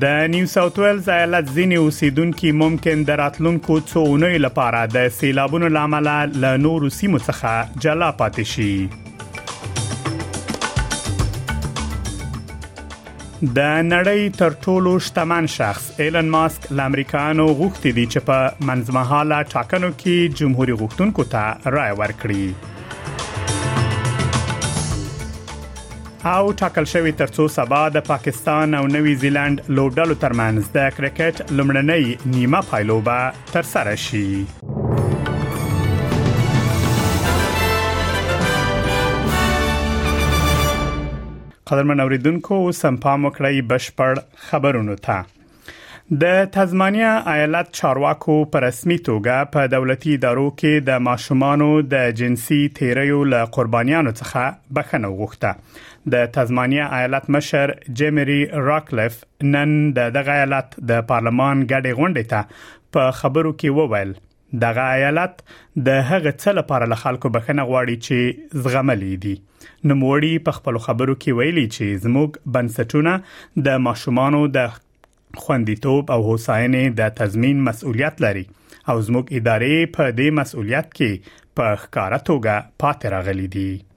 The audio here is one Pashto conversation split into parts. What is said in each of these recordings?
د نیو ساوث ویلز ایالت ځینې اوسیدونکو ممکن د راتلونکو څو اونۍ لپاره د سیلابونو لامل له نورو سیمو څخه جلا پاتې شي د نړۍ تر ټولو شتمن شخص ایلن ماسک له امریکایانو غوښتي دي چې په منځمهاله ټاکنو کې جمهوریت غوښتونکو ته رائے ورکړي او ټاکل شوی ترڅو سبا د پاکستان او نوي زیلند لوبډلو ترمنځ د کرکټ لومړنۍ نیمه پایلوبه تر سره شي قدرمن اوریدونکو سم پام وکړئ بشپړ خبرونه ته د تزمانیا ایالت چارواکو په رسمي توګه په دولتي ادارو کې د ماشومانو د جنسي تیریو له قربانیانو څخه بخښنه وغوښته د تزمانیا ایالت مشر جیمری راکلیف نن د دغه ایالت د پارلمان غړي غونډې ته په خبرو کې وویل دغه ایالت د هغه څه لپاره له خلکو بخښنه غواړي چې زغملې دي نوموړي په خپل خبرو کې ویلي چې زموږ بنسټونه د ماشومانو د خوندیتوب او هوساینې د تضمین مسؤلیت لري او زموږ ادارې په دې مسؤلیت کې په ښکاره توګه پاتې راغلي دي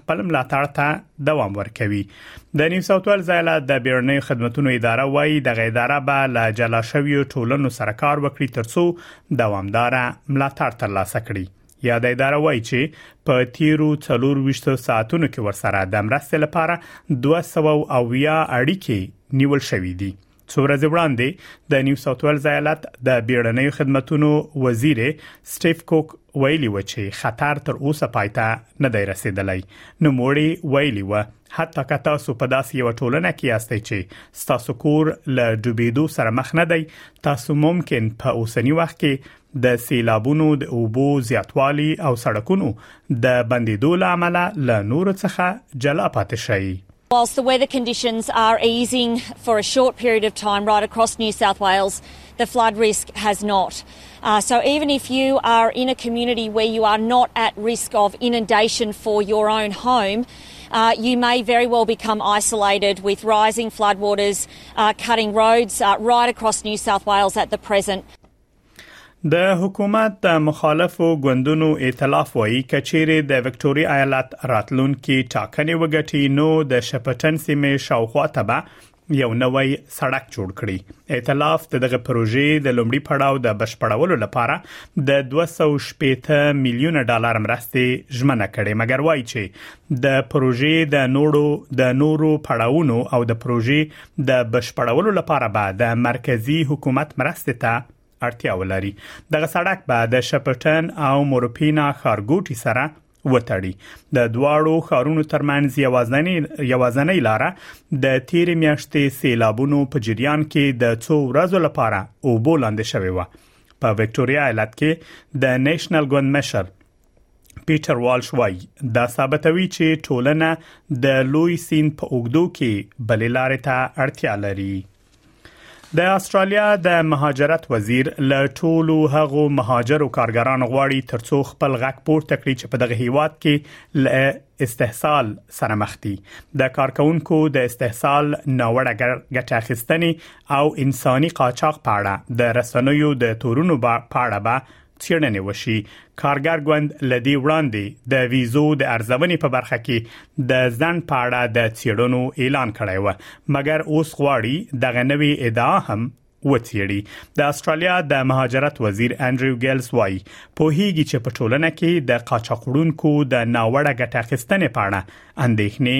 خپل ملاتړ ته دوام ورکوي د نیو ساوت ویل ځایله د بیرنۍ خدماتو اداره وایي د غیداره به له جلا شویو ټولنو سره کار وکړي ترڅو دوامدار ملاتړ ترلاسه کړي یا د اداره وایي چې په تیرو 24 ساعتونو کې ورسره د مرستې لپاره 200 او یا اړیکې نیول شوې دي څو ورځې وړاندې د نیو ساوث ویلز ایالت د بیړنیو خدماتو وزیر سټیف کوک ویلي و چې خطر تر اوسه پای ته نه دی رسیدلی نو موري ویلي و حتی که تاسو په داسې یو ټولنه کې یاستئ چې تاسو کور له ډوبېدو سره مخ نه دی تاسو ممکن په اوسنی وخت کې د سیلابونو د اوبو زیاتوالي او سړکونو د بندیدو لامل له نور څخه جلا پاتې شئ Whilst the weather conditions are easing for a short period of time right across New South Wales, the flood risk has not. Uh, so even if you are in a community where you are not at risk of inundation for your own home, uh, you may very well become isolated with rising floodwaters uh, cutting roads uh, right across New South Wales at the present. د حکومت مخالفو ګوندونو ائتلاف وایي کچېرې د وکټوري ایالت راتلونکي ټاکنې وګټي نو د شپټن سیمې شاوخوا ته به یو نوی سړک جوړ کړي ائتلاف د دغه پروژې د لومړي پړاو د بشپړولو لپاره د 260 میلیون ډالر مرستې ژمنه کړې مګر وایي چې د پروژې د نورو د نورو پړاونو او د پروژې د بشپړولو لپاره به د مرکزی حکومت مرستې ته اړتیا ولري دغه سړک به د شپټن او مورپینا خارګوټي سره وتړي د دواړو خارونو ترمنځ یوازنی یوازنی لار د تیر میاشتې سیلابونو په جریان کې د څو ورځو لپاره اوبو لاندې شوې و په وکټوريا ایالت کې د نېشنل ګوند مشر پیټر والش وایي دا ثابتوي چې ټولنه د لوی سین په اوګدو کې بل لار ته اړتیا لري د استرالیا د مهاجرت وزیر له ټولو هغو مهاجرو کارګران غواړي ترڅو خپل غږ پورته کړي چې په دغه هیواد کې له استحصال سره مخ دي د کارکونکو د استحصال ناوړه ګټه اخیستنې او انساني قاچاق په اړه د رسنیو د تورونو په اړه به څېړنې وشي کارګر ګوند لدی وړاندې د ویزو د ارزونې په برخه کې د ځن پاړه د څېړنو اعلان کړی و مګر اوس غواړي دغه نوې ادعا هم وڅېړي د استرالیا د مهاجرت وزیر انډریو ګیلز وایي په هیګي چې په ټولنه کې د قاچاقړونکو د ناوړه ګټه اخیستنې په اړه اندېښنې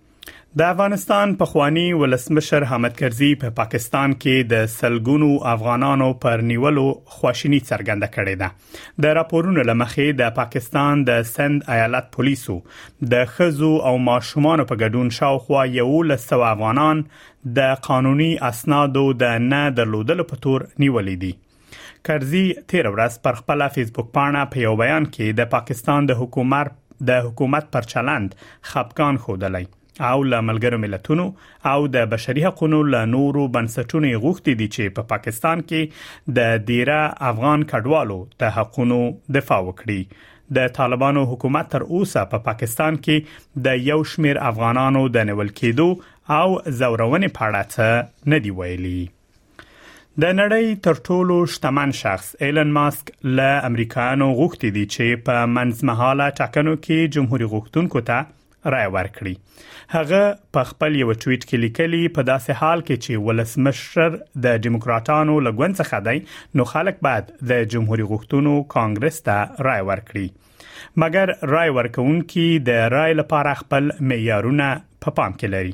د افغانستان پخوانی ولسمشر حامد کرزي په پا پاکستان کې د سلګونو افغانانو پر نیولو خواشینی څرګنده کړې ده د راپورونو لمخې د پاکستان د سند ایالت پولیسو د خزو او ماشومان په ګډون شاوخوا یو لسو افغانان د قانوني اسنادو د نه درلودلو په تور نیولې دي کرزی تیر ورځ پر خپل فیسبوک پاڼه په یو بیان کې د پاکستان د حکومت د حکومت پر چلند خپګان خوده او له ملګرو ملتونو او د بشري حقوقو له نورو بنسټونو غوښتي دي چې په پاکستان کې د دیره افغان کډوالو د حقوقو دفاع وکړي د طالبانو حکومت تر اوسه په پا پاکستان کې د یو شمیر افغانانو د نیول کېدو او زورونې په اړه څه نه دی ویلي د نړۍ تر ټولو شتمن شخص ایلن ماسک له امریکایانو غوښتي دي چې په منځمهاله ټاکنو کې جمهوریت غوښتونکو ته رائے ورکړي هغه په خپل یو ټویټ کې لیکلي په داسې حال کې چې ولسمشر د دیموکراتانو لګون څخه دی نو خلک باید د جمهوریت غوښتونو کانګرس ته رائے ورکړي مګر رائے ورکونکي د رائے لپاره خپل معیارونه په پا پام کې لري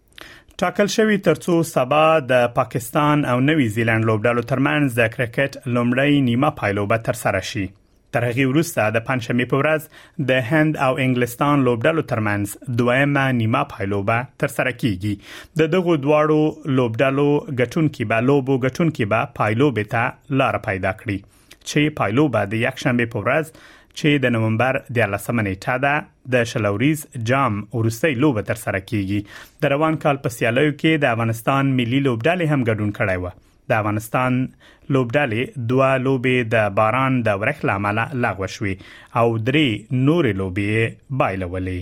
ټاکل شوی ترڅو سبا د پاکستان او نوي زیلند لوبډلو ترمنځ د کرکټ لومړی نیمه پایلوبه تر سره شي تر هغه وروسته د پنځمې په ورځ د هند او انګلستان لوبډلو ترمنځ دویمه نیمه پایلوبه تر سره کیږي د دغو دواړو لوبډلو ګټونکي به لوبو ګټونکي به پایلوبه ته لار پیدا کړي چې پایلو به د یک شنبه په ورځ چې د نومبر د 13 نیټه ده د شلوریز جام ورستۍ لوبه تر سره کیږي د روان کال په سیالیو کې د افغانستان ملي لوبډلې هم ګډون کړی و د افغانستان لوبډلې دوه لوبې د باران د ورخ لامل لغوه شوې او درې نورې لوبې بایلولې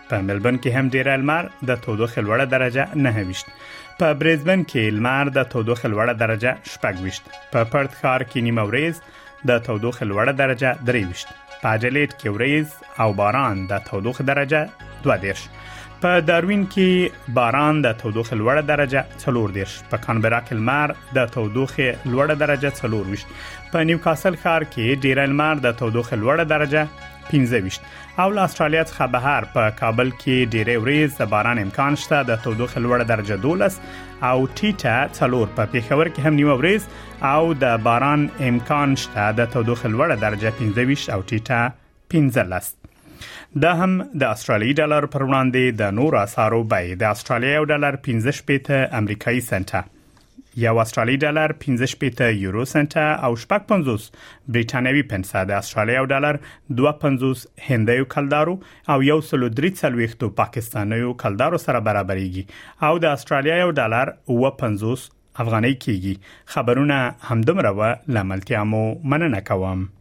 په ملبن کې هم ډیر لمر د تودوخې لوړه درجه 29 په بریزبن کې لمر د تودوخې لوړه درجه 26 په پرت ښار کې نیمه ورځ د تودوخې لوړه درجه 23 په اډلیډ کې ورځ او باران د تودوخې درجه 22 په داروین کې باران د تودوخې لوړه درجه 14 په کانبرا کې لمر د تودوخې لوړه درجه 24 په نیوکاسل ښار کې ډیر لمر د تودوخې لوړه درجه 15 او له استرالیا څخه بهر په کابل کې ډیری وریز د باران امکان شته د تودوخې لوړ درجه 12 او ټیټه 4 په پیښور کې هم نیو وریز او د باران امکان شته د تودوخې لوړ درجه 15 او ټیټه 15 دا هم د استرالیي ډالر پر وړاندې د نورو اسعارو بیه د استرالیا یو ډالر 15 پېته امریکایي سنټه یو استرالی ډالر 15 شپېته یورو سنت او شپږ 50 بریټانوي پنسه د استرالی او ډالر 250 هندیو کلدارو او یو سلو درې څلويختو پاکستانیو کلدارو سره برابرېږي او د استرالیا یو ډالر و 50 افغانۍ کېږي خبرونه همدومره و لاملتیا مو مننه کوم